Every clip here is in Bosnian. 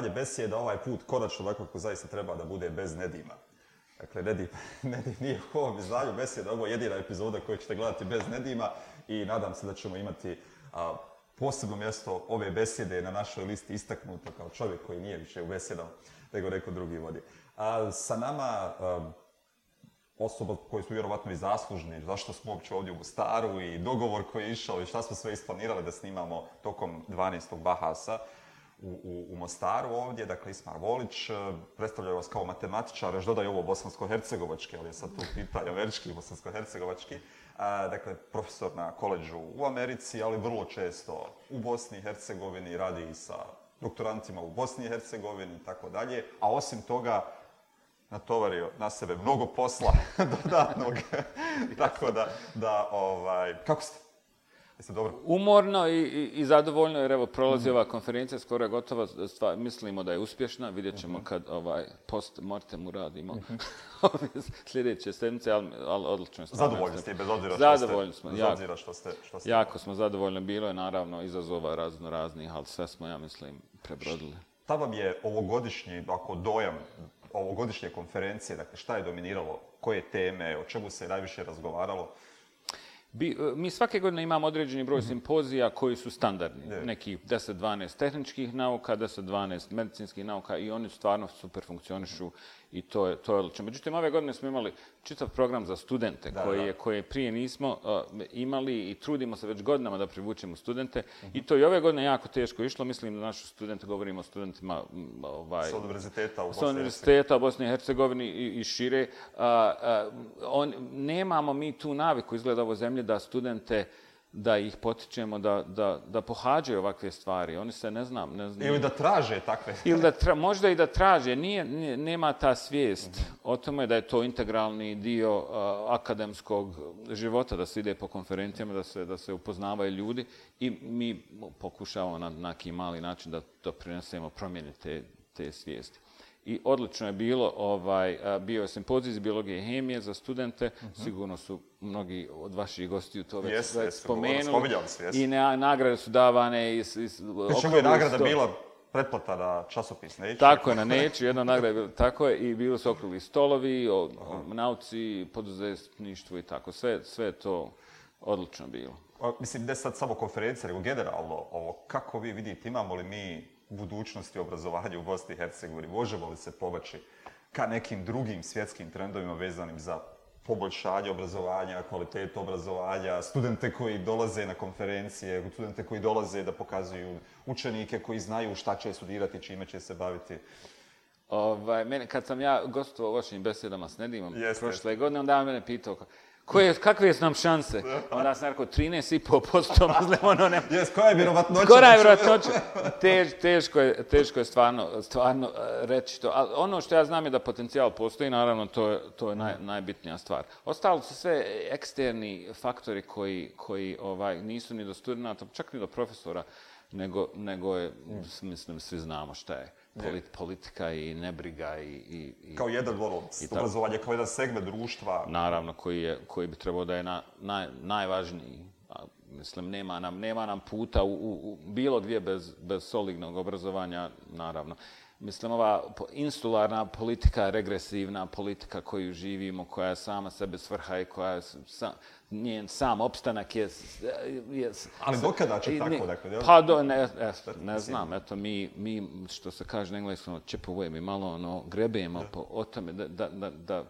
dalje besjeda, ovaj put konačno ovako kako zaista treba da bude bez Nedima. Dakle, Nedim, Nedim nije u ovom izdanju besjeda, ovo je jedina epizoda koju ćete gledati bez Nedima i nadam se da ćemo imati a, posebno mjesto ove besjede na našoj listi istaknuto kao čovjek koji nije više u besjedom nego neko drugi vodi. A, sa nama a, osoba koje su vjerovatno i zaslužni, zašto smo uopće ovdje u Staru i dogovor koji je išao i šta smo sve isplanirali da snimamo tokom 12. Bahasa u, u, u Mostaru ovdje, dakle Ismar Volić, e, predstavlja vas kao matematičar, još dodaju ovo bosansko-hercegovački, ali je sad tu pitanje američki bosansko-hercegovački, e, dakle profesor na koleđu u Americi, ali vrlo često u Bosni i Hercegovini, radi i sa doktorantima u Bosni i Hercegovini i tako dalje, a osim toga natovario na sebe mnogo posla dodatnog. tako da, da ovaj, kako ste Jeste dobro? Umorno i, i, i zadovoljno jer evo prolazi mm -hmm. ova konferencija, skoro je gotova, stva, mislimo da je uspješna, vidjet ćemo mm -hmm. kad ovaj post mortem uradimo mm -hmm. sljedeće sedmice, ali, ali odlično smo. Zadovoljni ste i bez obzira što ste. Zadovoljni smo, jako, što ste, što ste. jako smo zadovoljni, bilo je naravno izazova razno raznih, ali sve smo, ja mislim, prebrodili. Šta vam je ovogodišnji, ako dojam ovogodišnje konferencije, dakle šta je dominiralo, koje teme, o čemu se najviše razgovaralo, uh, Bi, e, mi svake godine imamo određeni broj mm -hmm. simpozija koji su standardni. Ne. Neki 10-12 tehničkih nauka, 10-12 medicinskih nauka i oni stvarno super funkcionišu. Mm -hmm i to je, to je odlično. Međutim, ove godine smo imali čitav program za studente da, koje, da. koje prije nismo uh, imali i trudimo se već godinama da privučemo studente. Uh mhm. -huh. I to je ove godine jako teško išlo. Mislim da naši studente, govorimo o studentima ovaj, sa univerziteta u Bosni, univerziteta u Bosni i Hercegovini i, i šire. Uh, uh, on, nemamo mi tu naviku, izgleda ovo zemlje, da studente uh, da ih potičemo da, da, da pohađaju ovakve stvari. Oni se ne znam... Ne znam ili da traže takve stvari. Ili da tra, možda i da traže. Nije, nije, nema ta svijest mm -hmm. o tome da je to integralni dio uh, akademskog života, da se ide po konferencijama, da se, da se upoznavaju ljudi. I mi pokušavamo na, na neki mali način da to prinesemo promjene te, te svijesti i odlično je bilo, ovaj, bio je simpozij iz biologije i hemije za studente, uh mhm. -huh. sigurno su mnogi od vaših gostiju to već jeste, jeste, spomenuli. Spominjali se, jeste. I ne, nagrade su davane iz... iz Čemu je nagrada bila pretplata na časopis Nature. Tako je, na Nature, jedna nagrada je bila, tako je, i bili su okrugli stolovi o, o nauci, poduzetništvu i tako, sve, sve to odlično bilo. O, mislim, ne sad samo konferencija, nego generalno, ovo, kako vi vidite, imamo li mi budućnosti obrazovanja u Bosni i Hercegovini. Možemo li se pobaći ka nekim drugim svjetskim trendovima vezanim za poboljšanje obrazovanja, kvalitet obrazovanja, studente koji dolaze na konferencije, studente koji dolaze da pokazuju učenike koji znaju šta će studirati, čime će se baviti. Ovaj, mene, kad sam ja gostovao u vašim besedama s Nedimom prošle jest. godine, onda je mene pitao, kao, Koje, kakve su nam šanse? Onda sam rekao, 13,5% posto mazle, ono ne... Jes, koja je vjerovatnoća? Koja je vjerovatnoća? Tež, teško, je, teško je stvarno, stvarno e, reći to. Ali ono što ja znam je da potencijal postoji, naravno, to je, to je naj, najbitnija stvar. Ostalo su sve eksterni faktori koji, koji ovaj, nisu ni do studenta, čak ni do profesora, nego, nego je, mislim, svi znamo šta je polit, politika i nebriga i... i, i kao jedan volont, obrazovanje, kao jedan segment društva. Naravno, koji, je, koji bi trebao da je na, naj, najvažniji mislim, nema nam, nema nam puta u, u, u bilo gdje bez, bez solidnog obrazovanja, naravno. Mislim, ova insularna politika, regresivna politika koju živimo, koja je sama sebe svrha i koja je sa, njen sam opstanak je... je Ali do kada će tako, ne, dakle? Pa do, ne, ne, ne znam, eto, mi, mi, što se kaže na engleskom, čepovujem i malo, ono, grebejemo po, o tome da, da, da, da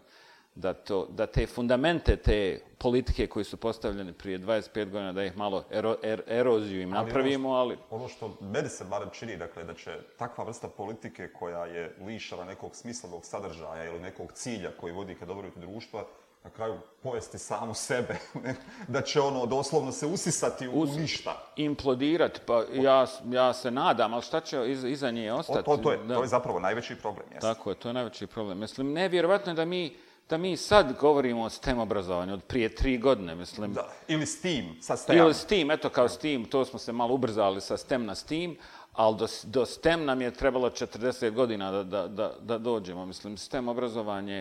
da, to, da te fundamente, te politike koje su postavljene prije 25 godina, da ih malo ero, er, eroziju im ono napravimo, ali... Ono što meni se barem čini, dakle, da će takva vrsta politike koja je lišala nekog smislenog sadržaja ili nekog cilja koji vodi ka dobrojuti društva, na kraju pojesti samo sebe, da će ono doslovno se usisati u Us, ništa. Implodirati, pa ja, ja se nadam, ali šta će iza, iza nje ostati? O, to, to, je, da. to je zapravo najveći problem, jesu? Tako je, to je najveći problem. Mislim, nevjerovatno je da mi da mi sad govorimo o STEM obrazovanju od prije tri godine, mislim. Da. Ili STEAM sa STEM. Ili STEAM, eto kao STEAM, to smo se malo ubrzali sa STEM na STEAM, ali do, do STEM nam je trebalo 40 godina da, da, da, da dođemo. Mislim, STEM obrazovanje,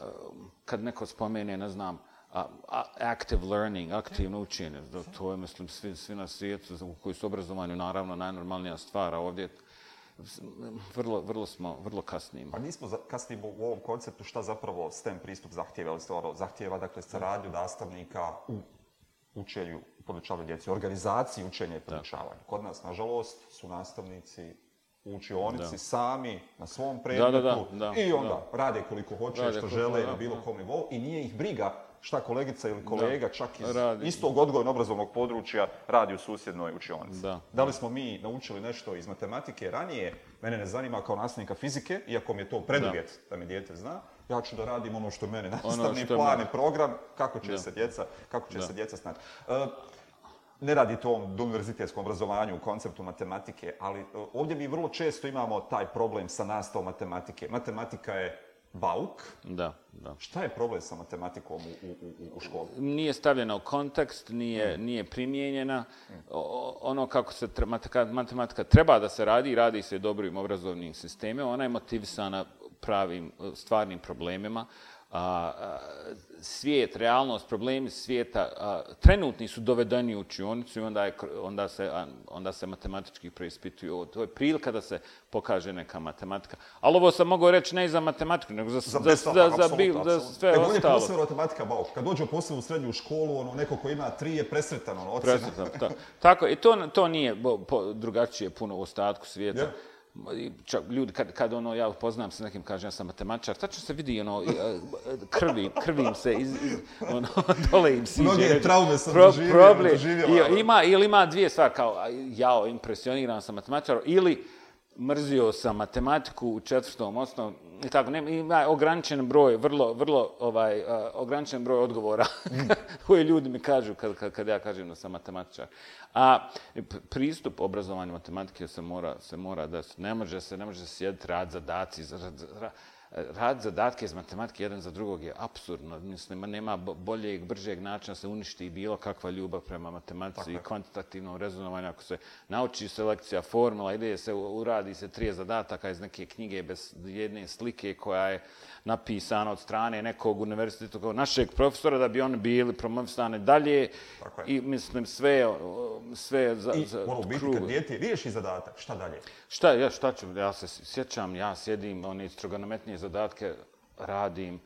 eh, kad neko spomene, ne znam, a, a, active learning, aktivno učenje, to je, mislim, svi, svi na svijetu u koji su obrazovanju, naravno, najnormalnija stvar, a ovdje je vrlo, vrlo smo, vrlo kasnimo. A pa nismo kasnimo u ovom konceptu šta zapravo STEM pristup zahtjeva, ali stvarno zahtjeva, dakle, saradnju nastavnika u učenju i podučavanju djeci, organizaciji učenja i podučavanja. Kod nas, nažalost, su nastavnici u učionici da. sami, na svom predmetu, da, da, da, da, i onda da. rade koliko hoće, rade što koliko žele, da, na bilo kom nivou, i nije ih briga šta kolegica ili kolega, da. čak iz radi. istog odgojno obrazovnog područja, radi u susjednoj učionici. Da. da li smo mi naučili nešto iz matematike ranije, mene ne zanima kao nastavnika fizike, iako mi je to preduvjet da, da mi dijete zna, ja ću da radim ono što mene ono nastavni ono plan i program, kako će da. se djeca, kako će da. se djeca snaći. Uh, ne radi to o univerzitetskom obrazovanju, u konceptu matematike, ali e, ovdje mi vrlo često imamo taj problem sa nastavom matematike. Matematika je bauk. Da, da. Šta je problem sa matematikom u, u, u školi? Nije stavljena u kontekst, nije, mm. nije primijenjena. Mm. Ono kako se matematika, matematika treba da se radi, radi se dobrim obrazovnim sistemima, ona je motivisana pravim, stvarnim problemima a, a, svijet, realnost, problemi svijeta, a, trenutni su dovedeni u učionicu i onda, je, onda, se, a, onda se matematički preispituju. Ovo, to je prilika da se pokaže neka matematika. Ali ovo sam mogao reći ne i za matematiku, nego za, za, za, za, za, absolutno, za, absolutno. za sve e, ostalo. Evo, matematika, bao. Kad dođe posle u srednju školu, ono, neko ko ima tri je presretan, ono, ocena. Presretan, ta. tako. I to, to nije bo, po, drugačije puno u ostatku svijeta. Yeah čak ljudi kad, kad ono ja poznam se nekim kažem ja sam matematičar tačno se vidi ono e, krvi krvim se iz, iz ono dole im siđe mnoge traume sam pro, doživio, doživio, I, ono. ima ili ima dvije stvari kao jao impresioniran sam matematičar ili uh, mrzio sam matematiku u četvrtom osnovu i tako nema ima ograničen broj vrlo vrlo ovaj uh, ograničen broj odgovora koje ljudi mi kažu kad, kad, kad ja kažem da sam matematičar a pristup obrazovanju matematike se mora se mora da se, ne može se ne može se sjediti rad zadaci za rad, rad, rad rad zadatke iz matematike jedan za drugog je apsurdno. Mislim, nema boljeg, bržeg načina da se uništi bilo kakva ljubav prema matematici Tako. i kvantitativnom rezonovanju. Ako se nauči selekcija, formula, ide se, uradi se trije zadataka iz neke knjige bez jedne slike koja je... Uh, napisana od strane nekog univerziteta, kao našeg profesora, da bi oni bili promovisani dalje. Tako je. I mislim, sve, sve za, I, za ono, biti kad djete riješi zadatak, šta dalje? Šta, ja, šta ću, ja se sjećam, ja sjedim, one trigonometnije zadatke radim, uh,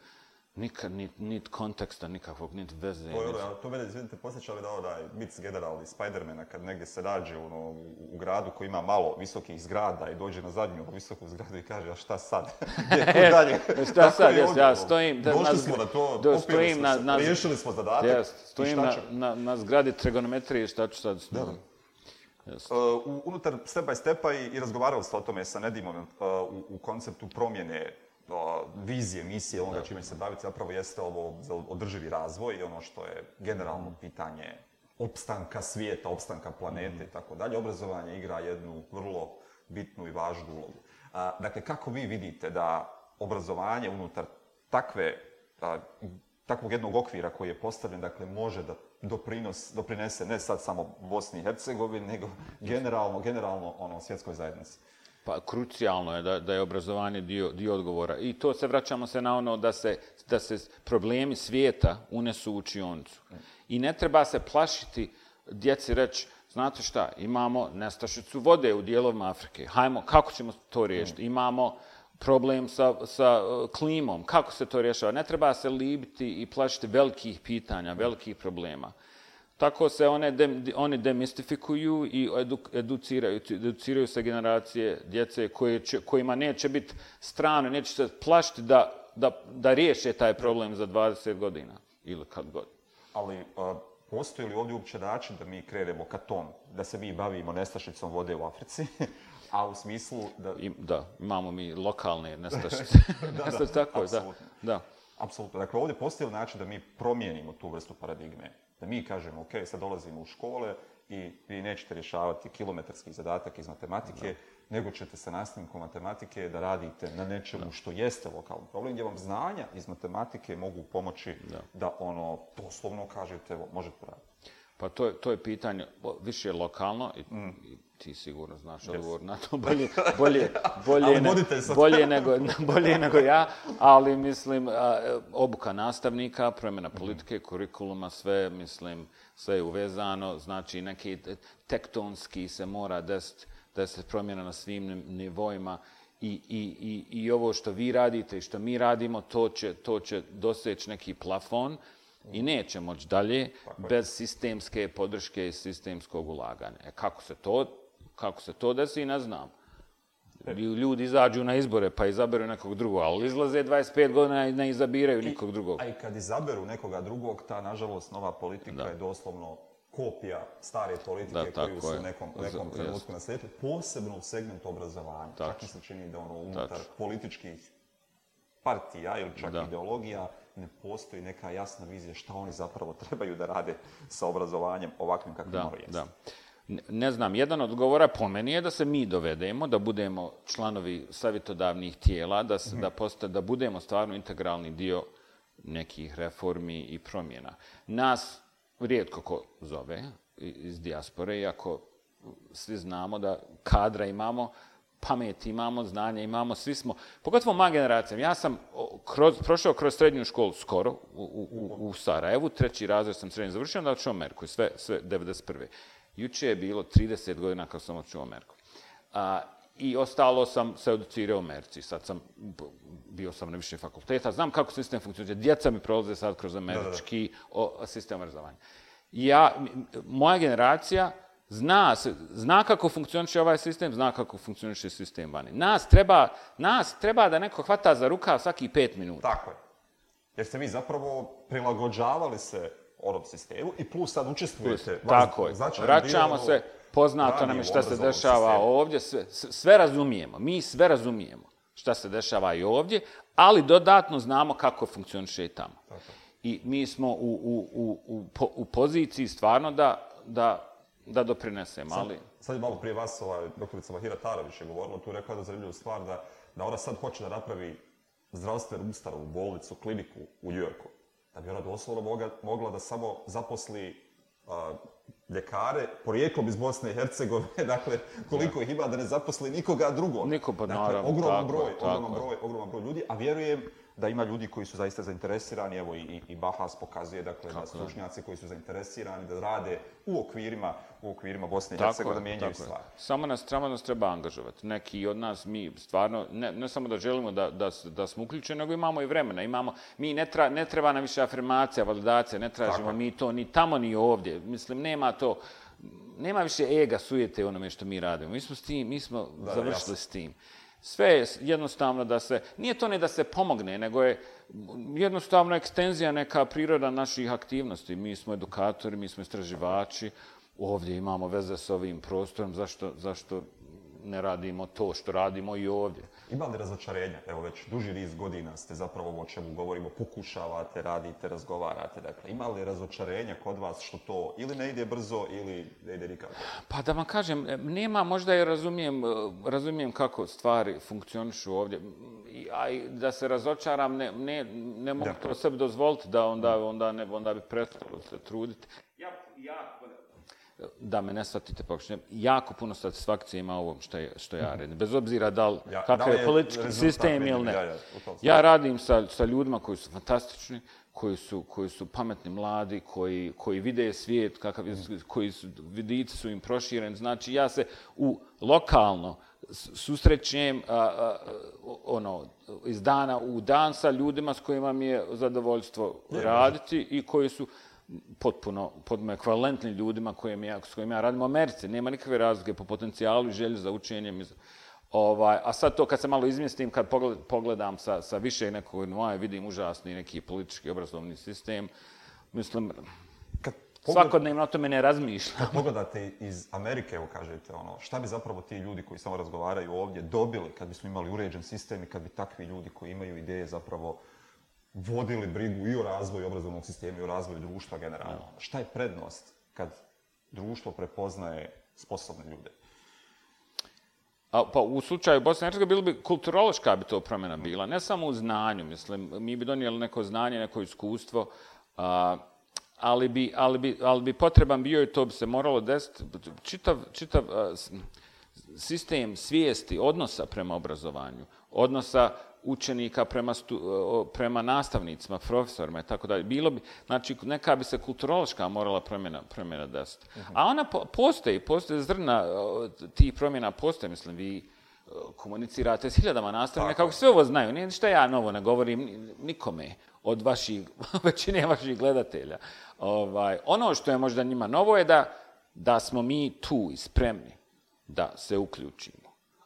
Nikad, nit, nit konteksta nikakvog, nit veze. Boj, ovo, to mene, izvinite, posjeća li da ovaj mic general i Spidermana, kad negdje se rađe ono, u, u gradu koji ima malo visokih zgrada i dođe na zadnju visoku zgradu i kaže, a šta sad? Gdje, kud e, dalje? E, šta sad, jes, ja stojim... Da, Došli na, smo na to, do, opili smo na, se, na, riješili smo zadatak. Jes, stojim na, na, na zgradi trigonometrije, šta ću sad stojim? Da. Uh, unutar Step by Stepa i, i razgovarao sam o tome sa Nedimom uh, u, u konceptu promjene vizije, misije, onoga da. čime se bavite, zapravo jeste ovo za održivi razvoj i ono što je generalno mhm. pitanje opstanka svijeta, opstanka planete mhm. i tako dalje. Obrazovanje igra jednu vrlo bitnu i važnu ulogu. A, dakle, kako vi vidite da obrazovanje unutar takve, a, takvog jednog okvira koji je postavljen, dakle, može da doprinos, doprinese ne sad samo Bosni i Hercegovini, nego generalno, generalno ono, svjetskoj zajednici? Pa krucijalno je da, da je obrazovanje dio, dio odgovora. I to se vraćamo se na ono da se, da se problemi svijeta unesu u učioncu. I ne treba se plašiti djeci reći, znate šta, imamo nestašicu vode u dijelovima Afrike. Hajmo, kako ćemo to riješiti? Mm. Imamo problem sa, sa e, klimom. Kako se to rješava? Ne treba se libiti i plašiti velikih pitanja, velikih problema tako se one de, oni demistifikuju i eduk, educiraju, educiraju se generacije djece koje će, kojima neće biti strano, neće se plašiti da, da, da riješe taj problem za 20 godina ili kad god. Ali a, e, postoji li ovdje uopće način da mi krenemo ka tom, da se mi bavimo nestašnicom vode u Africi? A u smislu da... I, da, imamo mi lokalne nestašnice. da, nestašnice, da, tako, apsolutno. da, da. Apsolutno. Dakle, ovdje postoji li način da mi promijenimo tu vrstu paradigme? da mi kažemo, ok, sad dolazimo u škole i vi nećete rješavati kilometarski zadatak iz matematike, da. nego ćete sa nastavnikom matematike da radite na nečemu da. što jeste lokalni problem, gdje vam znanja iz matematike mogu pomoći da, da ono poslovno kažete, možete raditi. Pa to je, to je pitanje više lokalno i mm. ti sigurno znaš yes. odgovor na to bolje, bolje, bolje, ne, bolje, nego, bolje nego ja, ali mislim obuka nastavnika, promjena mhm. politike, mm. kurikuluma, sve mislim sve je uvezano, znači neki tektonski se mora desiti da se promjena na svim nivoima i, i, i, i ovo što vi radite i što mi radimo, to će, to će doseći neki plafon. Mm i neće moći dalje Tako bez je. sistemske podrške i sistemskog ulaganja. E, kako se to, kako se to desi, ne znam. Ljudi izađu na izbore pa izaberu nekog drugog, ali izlaze 25 godina i ne izabiraju I, e, nikog drugog. A i kad izaberu nekoga drugog, ta, nažalost, nova politika da. je doslovno kopija stare politike da, tako koju je. su nekom, nekom trenutku yes. naslijedili, posebno u segmentu obrazovanja. Tač. Čak mi se čini da ono unutar Tač. političkih partija ili čak da. ideologija, ne postoji neka jasna vizija šta oni zapravo trebaju da rade sa obrazovanjem ovakvim kakvim moraju jesti. Da. Ono ne znam, jedan od govora po meni je da se mi dovedemo, da budemo članovi savjetodavnih tijela, da, se, da, posta, da budemo stvarno integralni dio nekih reformi i promjena. Nas rijetko ko zove iz dijaspore, iako svi znamo da kadra imamo, pamet imamo, znanje imamo, svi smo, pogotovo moja generacija, ja sam kroz, prošao kroz srednju školu skoro u, u, u Sarajevu, treći razred sam srednje završio, onda ću u Ameriku, sve, sve 91. Juče je bilo 30 godina kad sam oču u Ameriku. A, I ostalo sam se educirao u Americi. Sad sam, bio sam na više fakulteta, znam kako sistem funkcionira. Djeca mi prolaze sad kroz američki da, da. O, sistem obrazovanja. Ja, moja generacija, zna, se, zna kako funkcioniše ovaj sistem, zna kako funkcioniše sistem vani. Nas treba, nas treba da neko hvata za ruka svaki pet minuta. Tako je. Jer ste vi zapravo prilagođavali se onom sistemu i plus sad učestvujete. Plus, vas, tako je. Znači, Vraćamo se, poznato nam je šta se dešava sistemu. ovdje, sve, sve razumijemo, mi sve razumijemo šta se dešava i ovdje, ali dodatno znamo kako funkcioniše i tamo. Tako. I mi smo u, u, u, u, po, u poziciji stvarno da, da da doprinesem, ali... Sad, sad malo prije vas, ova doktorica Vahira Tarović je govorila, tu je rekla da zanimljivu stvar, da, da ona sad hoće da napravi zdravstvenu ustanovu, bolnicu, kliniku u Njujorku. Da bi ona doslovno mogla, mogla da samo zaposli a, ljekare, porijeklom iz Bosne i Hercegovine, dakle, koliko ja. ih ima da ne zaposli nikoga drugog. Niko, pa dakle, naravno, ogroman tako, broj, tako, ogroman tako. broj, ogroman broj ljudi, a vjerujem da ima ljudi koji su zaista zainteresirani, evo i, i Bahas pokazuje, dakle, Kako da stručnjaci koji su zainteresirani, da rade u okvirima, u okvirima Bosne i Hercegovine, da mijenjaju stvari. Je. Samo nas, treba, nas treba angažovati. Neki od nas, mi stvarno, ne, ne samo da želimo da, da, da smo uključeni, nego imamo i vremena, imamo, mi ne, tra, ne treba nam više afirmacija, validacija, ne tražimo Tako. mi to ni tamo, ni ovdje. Mislim, nema to, nema više ega, sujete onome što mi radimo. Mi smo s tim, mi smo da, završili jasno. s tim. Sve je jednostavno da se, nije to ne da se pomogne, nego je jednostavno ekstenzija neka priroda naših aktivnosti. Mi smo edukatori, mi smo istraživači, ovdje imamo veze s ovim prostorom, zašto, zašto ne radimo to što radimo i ovdje. Ima li razočarenja? Evo već duži niz godina ste zapravo o čemu govorimo, pokušavate, radite, razgovarate. Dakle, ima li razočarenja kod vas što to ili ne ide brzo ili ne ide nikako? Pa da vam kažem, nema, možda je razumijem, e, razumijem kako stvari funkcionišu ovdje. A da se razočaram, ne, ne, ne mogu dakle. to sebi dozvoliti da onda, onda, ne, onda bi prestalo se truditi da me ne shvatite pokušnje, jako puno satisfakcije ima ovom što, je, što ja radim. Bez obzira da li, ja, kakav da li je politički sistem ili ne. Ja, ja, ja radim sa, sa ljudima koji su fantastični, koji su, koji su pametni mladi, koji, koji vide svijet, kakav, mm. koji su, vidici su im proširen. Znači, ja se u lokalno susrećem a, a, ono, iz dana u dan sa ljudima s kojima mi je zadovoljstvo ne, raditi ne. i koji su potpuno, potpuno ekvalentni ljudima kojim ja, s kojima ja radim u Americi. Nema nikakve razlike po potencijalu i želju za učenjem. I za, ovaj, a sad to kad se malo izmjestim, kad pogledam sa, sa više nekog novaja, vidim užasni neki politički obrazovni sistem. Mislim, kad pogled... svakodnevno o tome ne razmišljam. Kad pogledate iz Amerike, evo kažete, ono, šta bi zapravo ti ljudi koji samo razgovaraju ovdje dobili kad bismo imali uređen sistem i kad bi takvi ljudi koji imaju ideje zapravo uh, vodili brigu i o razvoju obrazovnog sistema i o razvoju društva generalno. No. Šta je prednost kad društvo prepoznaje sposobne ljude? A, pa u slučaju Bosne i Hercegovine bilo bi kulturološka bi to promjena bila, ne samo u znanju, mislim, mi bi donijeli neko znanje, neko iskustvo, a, ali, bi, ali, bi, ali bi potreban bio i to bi se moralo desiti, čitav, čitav a, sistem svijesti odnosa prema obrazovanju, odnosa učenika prema, stu, prema nastavnicima, profesorima i tako dalje. Bilo bi, znači, neka bi se kulturološka morala promjena, promjena desiti. Uh mhm. -huh. A ona po, postoji, postoje zrna ti promjena, postoje, mislim, vi komunicirate s hiljadama nastavnika, kako sve ovo znaju, nije ništa ja novo ne govorim nikome od vaših, većine vaših gledatelja. Ovaj, ono što je možda njima novo je da, da smo mi tu i spremni da se uključimo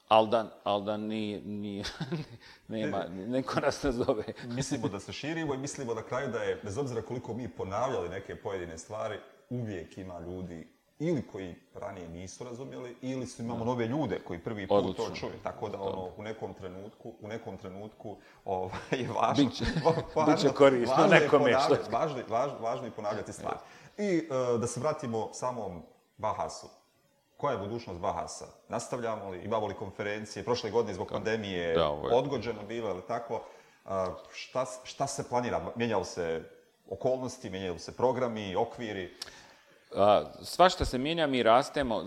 ali da, al da nije, nije, nema, neko nas ne zove. Mislimo da se širimo i mislimo na kraju da je, bez obzira koliko mi ponavljali neke pojedine stvari, uvijek ima ljudi ili koji ranije nisu razumjeli, ili su imamo nove ljude koji prvi put Odlično. to čuje. Tako da ono, u nekom trenutku, u nekom trenutku ovaj, je važno... Biće, važno, biće korisno nekom je što... Važno, važno, važno je ponavljati stvari. I uh, da se vratimo samom Bahasu koja je budućnost Bahasa? Nastavljamo li, imamo li konferencije? Prošle godine zbog pandemije da, ovaj. odgođeno bilo, ili tako? Šta, šta se planira? Mijenjaju se okolnosti, mijenjaju se programi, okviri? Sva što se mijenja, mi rastemo,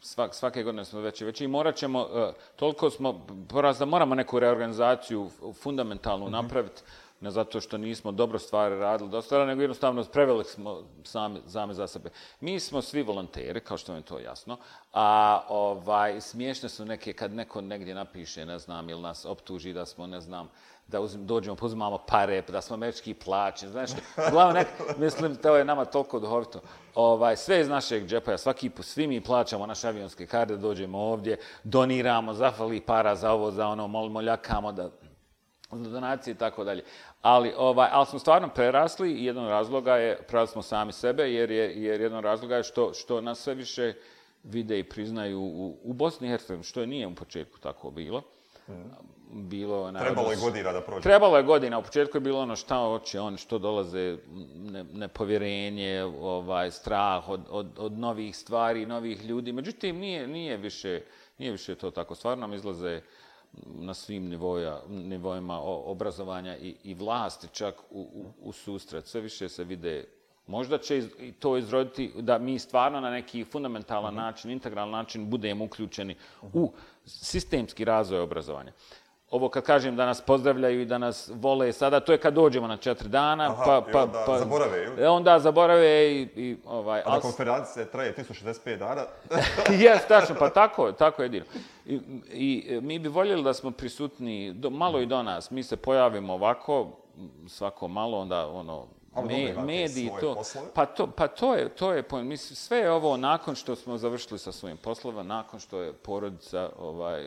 svak, svake godine smo veći i veći i morat ćemo, e, toliko smo porazda, moramo neku reorganizaciju fundamentalnu mhm. napraviti. Mm -hmm ne zato što nismo dobro stvari radili do stvara, nego jednostavno prevelik smo sami, same za sebe. Mi smo svi volonteri, kao što vam je to jasno, a ovaj, smiješne su neke kad neko negdje napiše, ne znam, ili nas optuži da smo, ne znam, da uzim, dođemo, pozimamo pare, pa da smo američki plaći, znaš, glavno nek, mislim, to je nama toliko duhovito. Ovaj, sve iz našeg džepa, svaki put, svi mi plaćamo naše avionske karte, dođemo ovdje, doniramo, zafali para za ovo, za ono, mol, moljakamo da, donacije i tako dalje. Ali, ovaj, ali smo stvarno prerasli i jedan razloga je, prerasli smo sami sebe, jer, je, jer jedan razloga je što, što nas sve više vide i priznaju u, u Bosni i Hercegovini, što je nije u početku tako bilo. Mm. Bilo, na, Trebalo je godina da prođe. Trebalo je godina. U početku je bilo ono šta hoće on, što dolaze nepovjerenje, ne ovaj, strah od, od, od novih stvari, novih ljudi. Međutim, nije, nije, više, nije više to tako. Stvarno nam izlaze... Uh, na svim nivoja, nivojima obrazovanja i, i vlasti čak u, u, u sustret. Sve više se vide Možda će to izroditi da mi stvarno na neki fundamentalan mhm. način, integralan način budemo uključeni u sistemski razvoj obrazovanja ovo kad kažem da nas pozdravljaju i da nas vole sada, to je kad dođemo na četiri dana, Aha, pa... pa, onda pa, zaborave. Ili? E, onda zaborave i... i ovaj, A na konferencije traje 365 dana. Jes, tačno, pa tako, tako je dino. I, I, e, mi bi voljeli da smo prisutni, do, malo i do nas, mi se pojavimo ovako, svako malo, onda ono, Me, mediji to. Pa, to, pa to je, to je mislim, sve je ovo nakon što smo završili sa svojim poslova, nakon što je porodica, ovaj,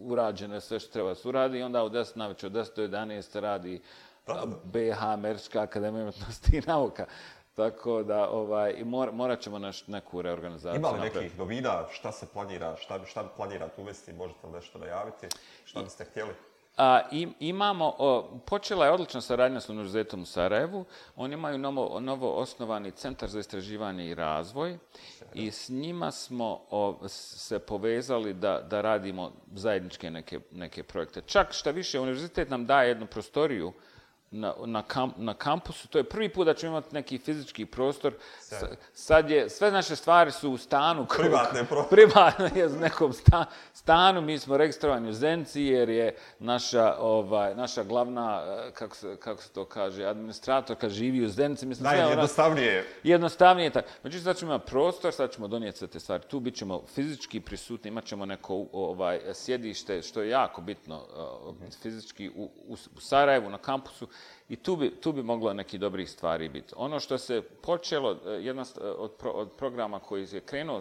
urađeno sve što treba se uradi i onda u 10 na večer, od 10 do 11 radi da, da. BH, Američka akademija umjetnosti i nauka. Tako da, ovaj, mor, morat ćemo naš, neku reorganizaciju napraviti. Ima li napraviti. nekih novina, šta se planira, šta, šta planira tu uvesti, možete li nešto najaviti, šta biste htjeli? I, A, im, imamo, o, počela je odlična saradnja s Univerzitetom u Sarajevu. Oni imaju novo, novo osnovani centar za istraživanje i razvoj i s njima smo o, se povezali da, da radimo zajedničke neke, neke projekte. Čak šta više, Univerzitet nam daje jednu prostoriju uh, na, na, kam, na kampusu. To je prvi put da ćemo imati neki fizički prostor. S, sad je, sve naše stvari su u stanu. Privatne prostor. Privatne je u nekom sta, stanu. Mi smo registrovani u Zenci jer je naša, ovaj, naša glavna, eh, kako se, kako se to kaže, administratorka živi u Zenci. Mislim, Naj, jednostavnije. Ona, jednostavnije tako. Znači sad ćemo imati prostor, sad ćemo donijeti sve te stvari. Tu bit ćemo fizički prisutni, imat ćemo neko ovaj, sjedište, što je jako bitno, mm -hmm. fizički u, u, u Sarajevu, na kampusu. I tu bi, tu bi moglo neki dobrih stvari biti. Ono što se počelo e, jednost, e, od, pro, od programa koji je krenuo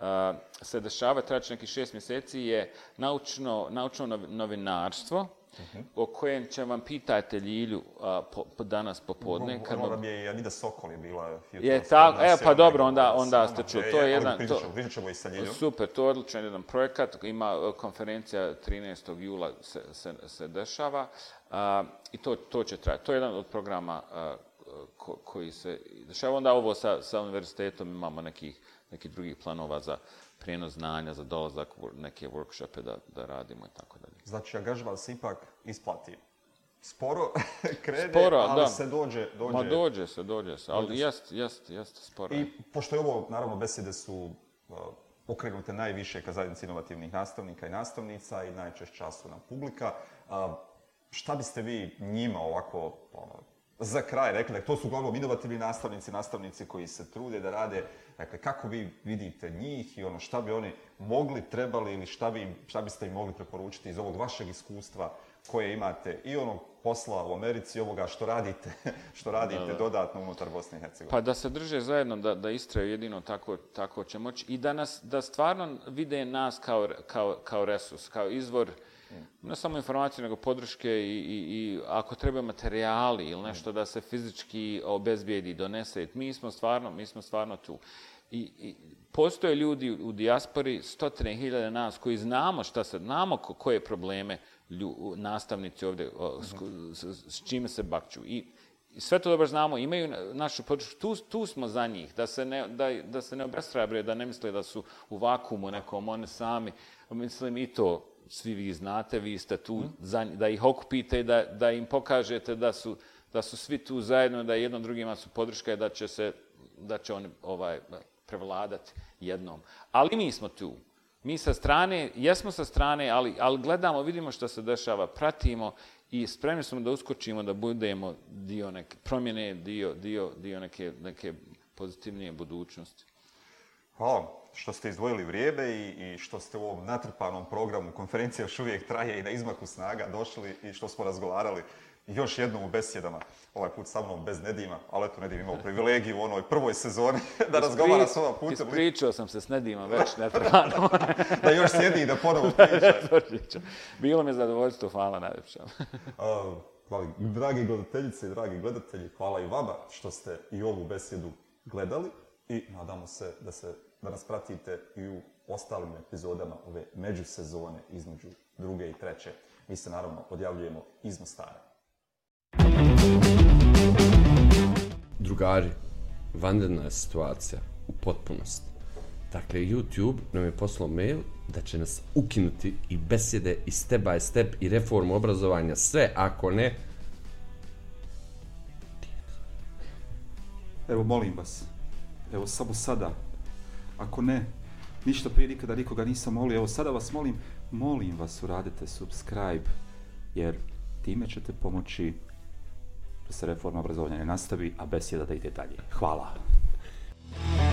a, e, se dešava, trače neki šest mjeseci, je naučno, naučno novinarstvo, -huh. o kojem će vam pitati Ljilju a, po, po, danas popodne. Ono kad... nam je i Anida Sokol je bila. Je, tako, e, pa dobro, onda, onda ste čuli. E, to je, je jedan... Pričamo, to, pričamo i sa Ljiljom. Super, to je odličan jedan projekat. Ima e, konferencija 13. jula se, se, se dešava. A, I to, to će trajati. To je jedan od programa a, e, ko, koji se dešava. Onda ovo sa, sa univerzitetom imamo nekih, nekih drugih planova za prijenos znanja, za dolazak, neke workshope da, da radimo i tako dalje znači angažman se ipak isplati. Sporo krene, sporo, ali da. se dođe, dođe. Ma dođe se, dođe se, ali jeste, jeste, jeste, sporo. I pošto je ovo, naravno, besede su uh, e, okrenute najviše ka zajednici inovativnih nastavnika i nastavnica i najčešće času na publika, uh, šta biste vi njima ovako uh, za kraj rekli? Dakle, to su uglavnom inovativni nastavnici, nastavnici koji se trude da rade uh, Dakle, kako vi vidite njih i ono šta bi oni mogli, trebali ili šta, bi, šta biste im mogli preporučiti iz ovog vašeg iskustva koje imate i onog posla u Americi i ovoga što radite, što radite da, da. dodatno unutar Bosne i Hercegovine? Pa da se drže zajedno, da, da istraju jedino tako, tako će moći i da, nas, da stvarno vide nas kao, kao, kao resurs, kao izvor uh, ne samo informacije, nego podrške i, i, i ako treba materijali ili nešto da se fizički obezbijedi, donese. Mi smo stvarno, mi smo stvarno tu. I, i postoje ljudi u dijaspori, stotine hiljada nas, koji znamo šta se, znamo ko, koje probleme lju, nastavnici ovdje, o, s, s, s čime se bakću. I, I sve to dobro znamo, imaju našu podršku, tu, tu smo za njih, da se ne, da, da se ne obestrabre, da ne misle da su u vakumu nekom, one sami, mislim i to, svi vi znate, vi ste tu, mhm. za, da ih okupite i da, da im pokažete da su, da su svi tu zajedno, da jednom drugima su podrška i da će se da će oni ovaj prevladati jednom. Ali mi smo tu. Mi sa strane, jesmo sa strane, ali, ali gledamo, vidimo što se dešava, pratimo i spremni smo da uskočimo, da budemo dio neke promjene, dio, dio, dio neke, neke pozitivnije budućnosti. Hvala što ste izdvojili vrijeme i, i što ste u ovom natrpanom programu konferencija još uvijek traje i na izmaku snaga došli i što smo razgovarali još jednom u besjedama, ovaj put sa mnom bez Nedima, ali eto Nedim imao privilegiju u onoj prvoj sezoni da razgovara s ovom putem. Ispričao sam se s Nedima već netrvano. da još sjedi i da ponovno priča. Bilo mi je zadovoljstvo, hvala najljepša. hvala, dragi gledateljice i dragi gledatelji, hvala i vama što ste i ovu besjedu gledali i nadamo se da se da nas pratite i u ostalim epizodama ove međusezone između druge i treće. Mi se naravno odjavljujemo iz Mostara. Drugari, vanredna je situacija u potpunosti. Dakle, YouTube nam je poslao mail da će nas ukinuti i besede i step by step i reformu obrazovanja sve ako ne Evo, molim vas, evo samo sada, Ako ne, ništa prije nikada nikoga nisam molio. Evo sada vas molim, molim vas uradite subscribe, jer time ćete pomoći da se reforma obrazovanja ne nastavi, a besjeda da ide dalje. Hvala. Hvala.